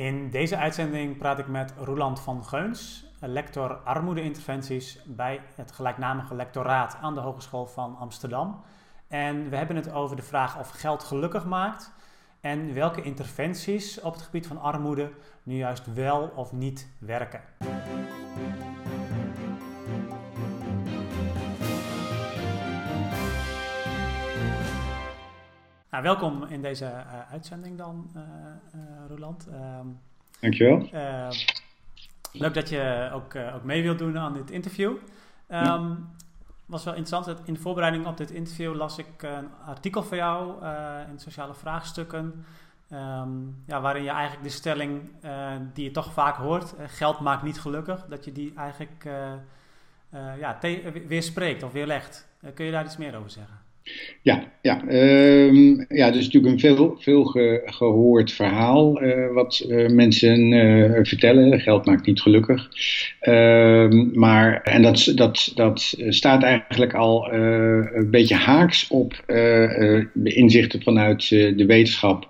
In deze uitzending praat ik met Roland van Geuns, lector armoedeinterventies bij het gelijknamige lectoraat aan de Hogeschool van Amsterdam. En we hebben het over de vraag of geld gelukkig maakt en welke interventies op het gebied van armoede nu juist wel of niet werken. Nou, welkom in deze uh, uitzending dan, uh, uh, Roland. Um, Dankjewel. leuk dat je ook, ook mee wilt doen aan dit interview. Um, was wel interessant. In de voorbereiding op dit interview las ik een artikel van jou in sociale vraagstukken. Um, ja, waarin je eigenlijk de stelling die je toch vaak hoort, geld maakt niet gelukkig, dat je die eigenlijk ja, weer spreekt of weerlegt. kun je daar iets meer over zeggen? Ja, ja, uh, ja, dat is natuurlijk een veel, veel gehoord verhaal uh, wat uh, mensen uh, vertellen. Geld maakt niet gelukkig. Ehm, maar, en dat, dat, dat staat eigenlijk al een beetje haaks op de inzichten vanuit de wetenschap.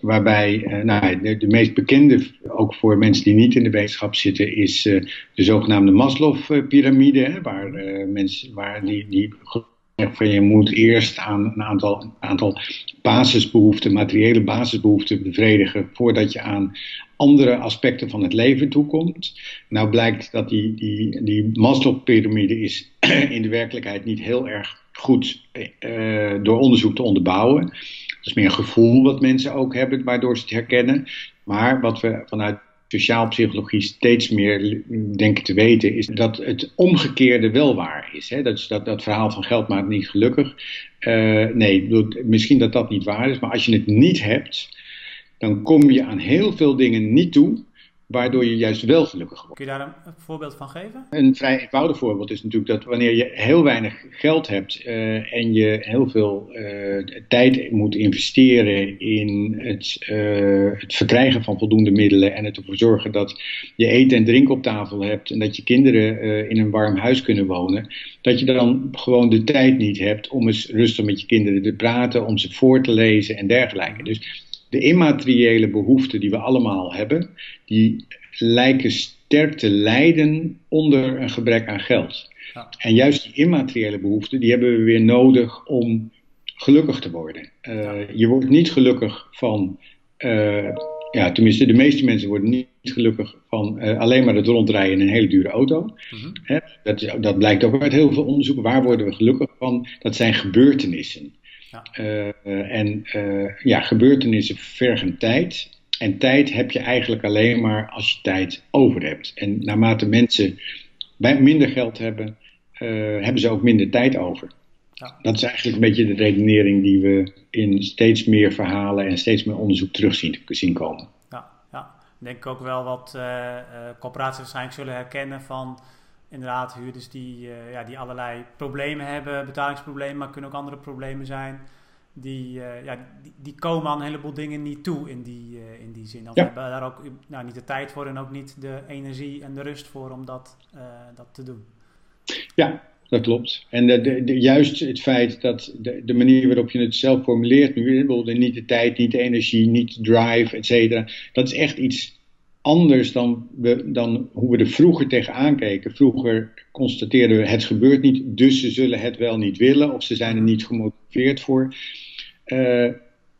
Waarbij nou, de, de, meest bekende, ook voor mensen die niet in de wetenschap zitten, is de zogenaamde Maslow-pyramide. Waar, mensen, waar die, die van je moet eerst aan een aantal, aantal basisbehoeften, materiële basisbehoeften bevredigen voordat je aan andere aspecten van het leven toekomt. Nou blijkt dat die, die, die Maslow-pyramide is in de werkelijkheid niet heel erg goed uh, door onderzoek te onderbouwen. Dat is meer een gevoel wat mensen ook hebben, waardoor ze het herkennen. Maar wat we vanuit sociaalpsychologie steeds meer denken te weten, is dat het omgekeerde wel waar is. Hè? Dat, dat, dat verhaal van geld maakt niet gelukkig. Uh, nee, misschien dat dat niet waar is, maar als je het niet hebt, dan kom je aan heel veel dingen niet toe waardoor je juist wel gelukkig wordt. Kun je daar een voorbeeld van geven? Een vrij eenvoudig voorbeeld is natuurlijk dat wanneer je heel weinig geld hebt uh, en je heel veel uh, tijd moet investeren in het, uh, het verkrijgen van voldoende middelen en ervoor zorgen dat je eten en drinken op tafel hebt en dat je kinderen in een warm huis kunnen wonen, dat je dan gewoon de tijd niet hebt om eens rustig met je kinderen te praten, om ze voor te lezen en dergelijke. Dus de immateriële behoeften die we allemaal hebben, die lijken sterk te lijden onder een gebrek aan geld. Ja. En juist die immateriële behoeften, die hebben we weer nodig om gelukkig te worden. Uh, Je wordt niet gelukkig van, uh, ja, tenminste, de meeste mensen worden niet gelukkig van uh, alleen maar het rondrijden in een hele dure auto. Mm -hmm. dat, dat blijkt ook uit heel veel onderzoeken. Waar worden we gelukkig van? Dat zijn gebeurtenissen. Uh, en uh, ja, gebeurtenissen vergen tijd. En tijd heb je eigenlijk alleen maar als je tijd over hebt. En naarmate mensen minder geld hebben, uh, hebben ze ook minder tijd over. Ja. Dat is eigenlijk een beetje de redenering die we in steeds meer verhalen en steeds meer onderzoek terug zien, zien komen. Ja, ja. ik denk ook wel wat corporaties waarschijnlijk zullen herkennen van inderdaad huurders die, uh, ja, die allerlei problemen hebben, betalingsproblemen, maar kunnen ook andere problemen zijn. Die, uh, ja, die, die, komen aan een heleboel dingen niet toe in die, uh, in die zin. Of ja. hebben daar ook nou, niet de tijd voor en ook niet de energie en de rust voor om dat, dat te doen. Ja, dat klopt. En de, de, de, juist het feit dat de, de, manier waarop je het zelf formuleert nu, bijvoorbeeld niet de tijd, niet de energie, niet de drive, et cetera, dat is echt iets anders dan, we, dan hoe we er vroeger tegenaan keken. Vroeger constateerden we het gebeurt niet, dus ze zullen het wel niet willen of ze zijn er niet gemotiveerd voor. Uh,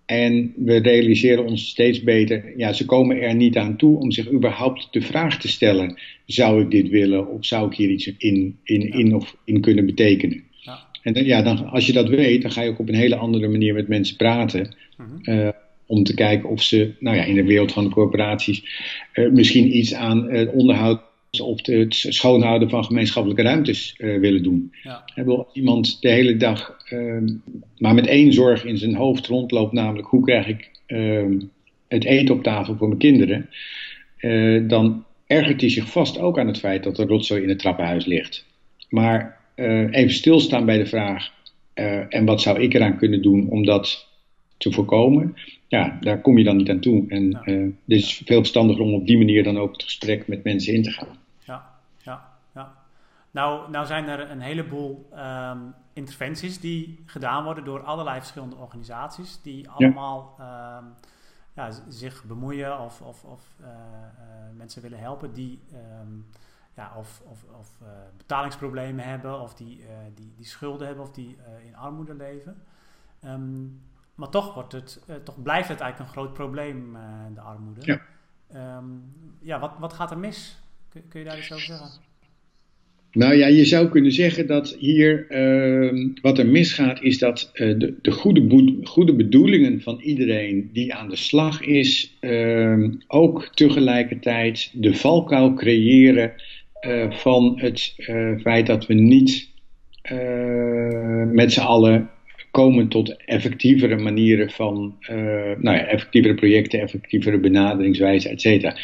en we realiseren ons steeds beter, ja, ze komen er niet aan toe om zich überhaupt de vraag te stellen: zou ik dit willen of zou ik hier iets in, in, in of in kunnen betekenen? Ja. En dan, ja, dan, als je dat weet, dan ga je ook op een hele andere manier met mensen praten. Uh, om te kijken of ze nou ja, in de wereld van de corporaties uh, misschien iets aan het onderhoud of het schoonhouden van gemeenschappelijke ruimtes uh, willen doen. Ja. Als iemand de hele dag uh, maar met één zorg in zijn hoofd rondloopt, namelijk hoe krijg ik ehm, het eten op tafel voor mijn kinderen, uh, dan ergert hij zich vast ook aan het feit dat er rotzooi in het trappenhuis ligt. Maar even stilstaan bij de vraag, en wat zou ik eraan kunnen doen om dat te voorkomen, ja, daar kom je dan niet aan toe. En ja. uh, het is veel verstandiger om op die manier dan ook het gesprek met mensen in te gaan. Ja, ja, ja. Nou, nou zijn er een heleboel um, interventies die gedaan worden door allerlei verschillende organisaties, die allemaal ja. um, ja, zich bemoeien of, of, of mensen willen helpen die ehm, ja, of, of, of betalingsproblemen hebben, of die, die, die schulden hebben, of die in armoede leven. Ehm, maar toch, wordt het, toch blijft het eigenlijk een groot probleem, de armoede. Ja, ehm, ja wat, wat gaat er mis? Kun, kun je daar iets over zeggen? Nou ja, je zou kunnen zeggen dat hier uh, wat er misgaat, is dat uh, de, de goede, goede, bedoelingen van iedereen die aan de slag is, uh, ook tegelijkertijd de valkuil creëren van het feit dat we niet met z'n allen komen tot effectievere manieren van, nou ja, effectievere projecten, effectievere benaderingswijzen, et cetera.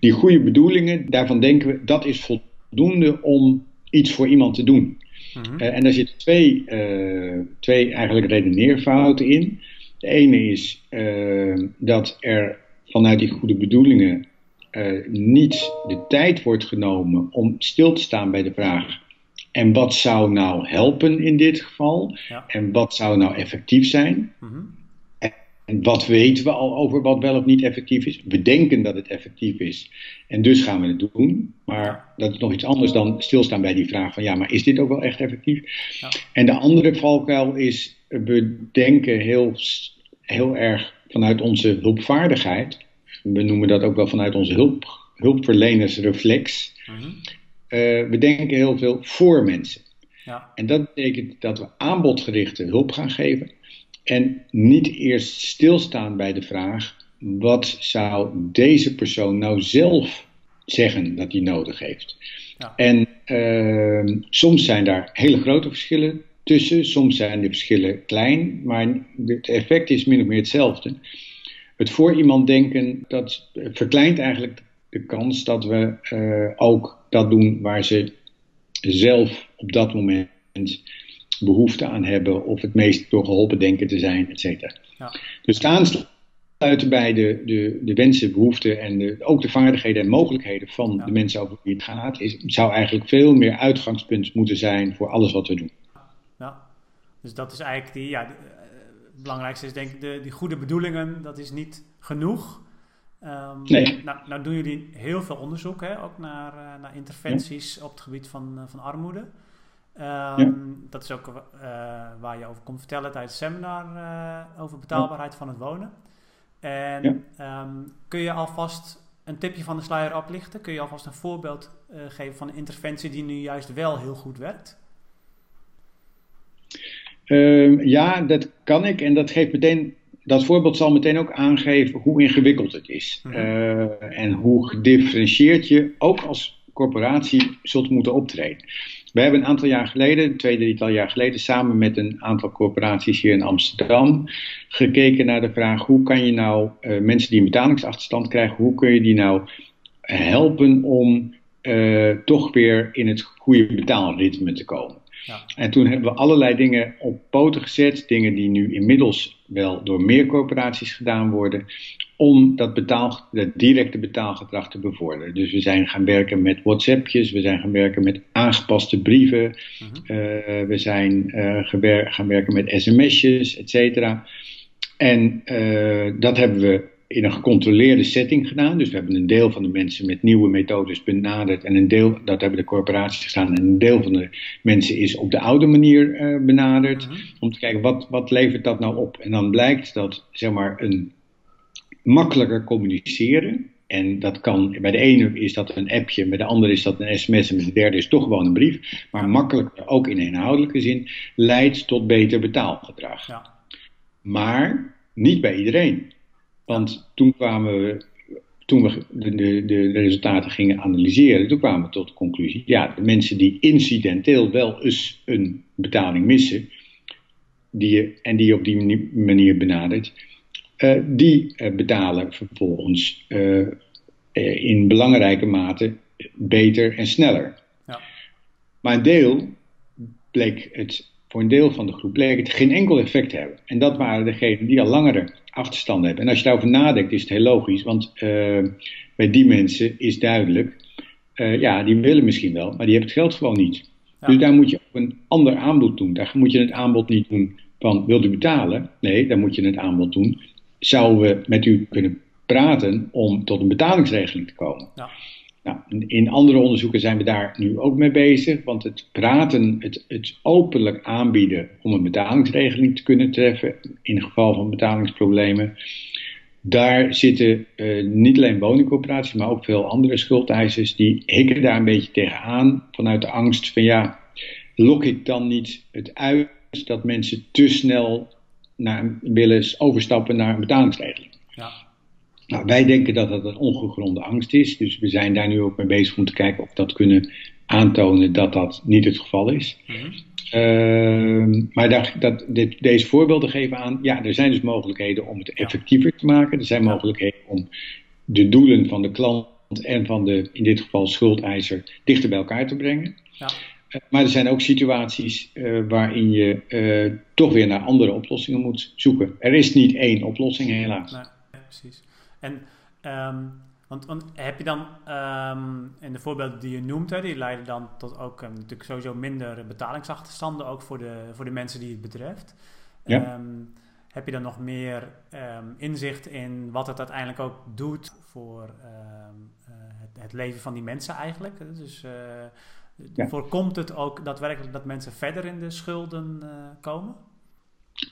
Die goede bedoelingen, daarvan denken we, dat is voldoende om iets voor iemand te doen. Mhm. Eh, en daar zitten twee, uh, twee eigenlijk redeneerfouten in. De ene is dat er vanuit die goede bedoelingen niet de tijd wordt genomen om stil te staan bij de vraag: en wat zou nou helpen in dit geval? En wat zou nou effectief zijn? Mhm. En wat weten we al over wat wel of niet effectief is? We denken dat het effectief is en dus gaan we het doen. Maar dat is nog iets anders dan stilstaan bij die vraag van ja, maar is dit ook wel echt effectief? Ja. En de andere valkuil is, we denken heel, heel erg vanuit onze hulpvaardigheid. We noemen dat ook wel vanuit onze hulp, hulpverlenersreflex. Mm we denken heel veel voor mensen. Ja. En dat betekent dat we aanbodgerichte hulp gaan geven. En niet eerst stilstaan bij de vraag: wat zou deze persoon nou zelf zeggen dat hij nodig heeft? Ja. En uh, soms zijn daar hele grote verschillen tussen, soms zijn de verschillen klein, maar het effect is min of meer hetzelfde. Het voor iemand denken, dat verkleint eigenlijk de kans dat we uh, ook dat doen waar ze zelf op dat moment behoefte aan hebben of het meest door geholpen denken te zijn, et cetera. Ja. Dus het aansluiten bij de, de, de wensen, behoeften en de, ook de vaardigheden en mogelijkheden van de mensen over wie het gaat, is, zou eigenlijk veel meer uitgangspunt moeten zijn voor alles wat we doen. Ja, dus dat is eigenlijk die, ja, eh, het belangrijkste is denk ik de, die goede bedoelingen, dat is niet genoeg. Um, nee. nou, nou, doen jullie heel veel onderzoek, hè, ook naar, uh, naar interventies op het gebied van, uh, van armoede. Um, Dat is ook uh, waar je over komt vertellen tijdens het seminar over betaalbaarheid van het wonen. En um, kun je alvast een tipje van de sluier oplichten? Kun je alvast een voorbeeld geven van een interventie die nu juist wel heel goed werkt? Ja, dat kan ik. En dat geeft meteen dat voorbeeld zal meteen ook aangeven hoe ingewikkeld het is. Mm -hmm. en hoe gedifferentieerd je ook als corporatie zult moeten optreden. We hebben een aantal jaar geleden, twee, drietal jaar geleden, samen met een aantal corporaties hier in Amsterdam, gekeken naar de vraag hoe kan je nou uh, mensen die een betalingsachterstand krijgen, hoe kun je die nou helpen om uh, toch weer in het goede betaalritme te komen. Ja. En toen hebben we allerlei dingen op poten gezet, dingen die nu inmiddels wel door meer corporaties gedaan worden, om dat, betaal, dat directe betaalgedrag te bevorderen. Dus we zijn gaan werken met WhatsAppjes, we zijn gaan werken met aangepaste brieven, uh we zijn uh, gaan werken met sms'jes, et cetera. En uh, dat hebben we in een gecontroleerde setting gedaan. Dus we hebben een deel van de mensen met nieuwe methodes benaderd. En een deel, dat hebben de corporaties gedaan. En een deel van de mensen is op de oude manier uh, benaderd. Mhm. Om te kijken, wat, wat levert dat nou op? En dan blijkt dat, zeg maar, een makkelijker communiceren. En dat kan, bij de ene is dat een appje, bij de andere is dat een sms en bij de derde is toch gewoon een brief. Maar makkelijker, ook in inhoudelijke zin, leidt tot beter betaalgedrag. Ja. Maar niet bij iedereen. Want toen kwamen we, toen we de, de, de, resultaten gingen analyseren, toen kwamen we tot de conclusie, ja, de mensen die incidenteel wel eens een betaling missen, die je, en die je op die manier benadert, uh, die uh, betalen vervolgens uh, in belangrijke mate beter en sneller. Ja. Maar een deel bleek het, voor een deel van de groep bleek het geen enkel effect te hebben. En dat waren degenen die al langere achterstand hebben. En als je daarover nadenkt, is het heel logisch, want bij die mensen is duidelijk, ja, die willen misschien wel, maar die hebben het geld gewoon niet. Ja. Dus daar moet je ook een ander aanbod doen. Daar moet je het aanbod niet doen van wil u betalen? Nee, dan moet je het aanbod doen zouden we met u kunnen praten om tot een betalingsregeling te komen. Ja. Nou, in andere onderzoeken zijn we daar nu ook mee bezig, want het praten, het, het openlijk aanbieden om een betalingsregeling te kunnen treffen in geval van betalingsproblemen, daar zitten uh, niet alleen woningcorporaties, maar ook veel andere schuldeisers die hikken daar een beetje tegenaan vanuit de angst van ja, lok ik dan niet het uit dat mensen te snel naar, willen overstappen naar een betalingsregeling. Ja. Nou, wij denken dat dat een ongegronde angst is, dus we zijn daar nu ook mee bezig om te kijken of we dat kunnen aantonen dat dat niet het geval is. Mm maar dat, dat, dit, deze voorbeelden geven aan, ja, er zijn dus mogelijkheden om het effectiever te maken. Er zijn mogelijkheden om de doelen van de klant en van de, in dit geval schuldeiser, dichter bij elkaar te brengen. Ja. Eh, maar er zijn ook situaties uh, waarin je uh, toch weer naar andere oplossingen moet zoeken. Er is niet één oplossing, helaas. Nee, precies. En um, want, want, heb je dan um, in de voorbeelden die je noemt, hè, die leiden dan tot ook um, natuurlijk sowieso minder betalingsachterstanden, ook voor de, voor de mensen die het betreft. Ja. Heb je dan nog meer inzicht in wat het uiteindelijk ook doet voor uh, het, het, leven van die mensen eigenlijk? Dus uh, ja. voorkomt het ook daadwerkelijk dat mensen verder in de schulden uh, komen?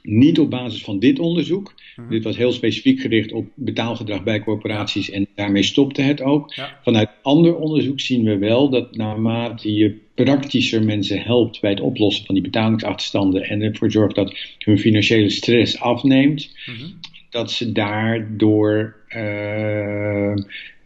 Niet op basis van dit onderzoek. Mhm. Dit was heel specifiek gericht op betaalgedrag bij corporaties en daarmee stopte het ook. Vanuit ander onderzoek zien we wel dat naarmate je praktischer mensen helpt bij het oplossen van die betalingsachterstanden en ervoor zorgt dat hun financiële stress afneemt, mhm. dat ze daardoor uh,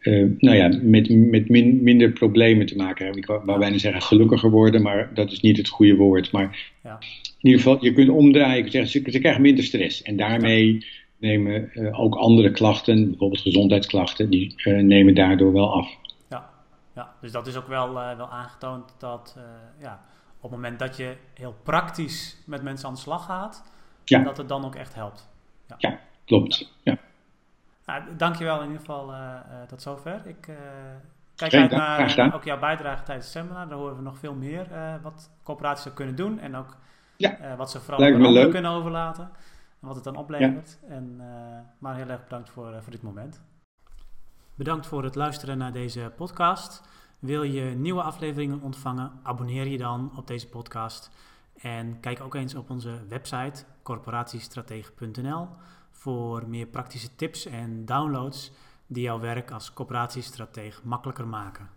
uh, nou ja, met, met minder problemen te maken hebben. Ik wou bijna zeggen gelukkiger worden, maar dat is niet het goede woord. Maar ja. In ieder geval, je kunt omdraaien. Zeggen, ze, krijgen minder stress. En daarmee nemen uh, ook andere klachten, bijvoorbeeld gezondheidsklachten, die uh, nemen daardoor wel af. Ja, ja dus dat is ook wel, wel aangetoond dat ja, op het moment dat je heel praktisch met mensen aan de slag gaat, ja. dat het dan ook echt helpt. Ja, ja klopt. Ja. Nou, dankjewel in ieder geval tot zover. Ik kijk uit naar ook jouw bijdrage tijdens het seminar. Daar horen we nog veel meer wat coöperaties kunnen doen. En ook ja. wat ze vooral aan anderen kunnen overlaten. En wat het dan oplevert. Ja. En, maar heel erg bedankt voor, voor dit moment. Bedankt voor het luisteren naar deze podcast. Wil je nieuwe afleveringen ontvangen? Abonneer je dan op deze podcast. En kijk ook eens op onze website corporatiestratege.nl voor meer praktische tips en downloads die jouw werk als coöperatiestratege makkelijker maken.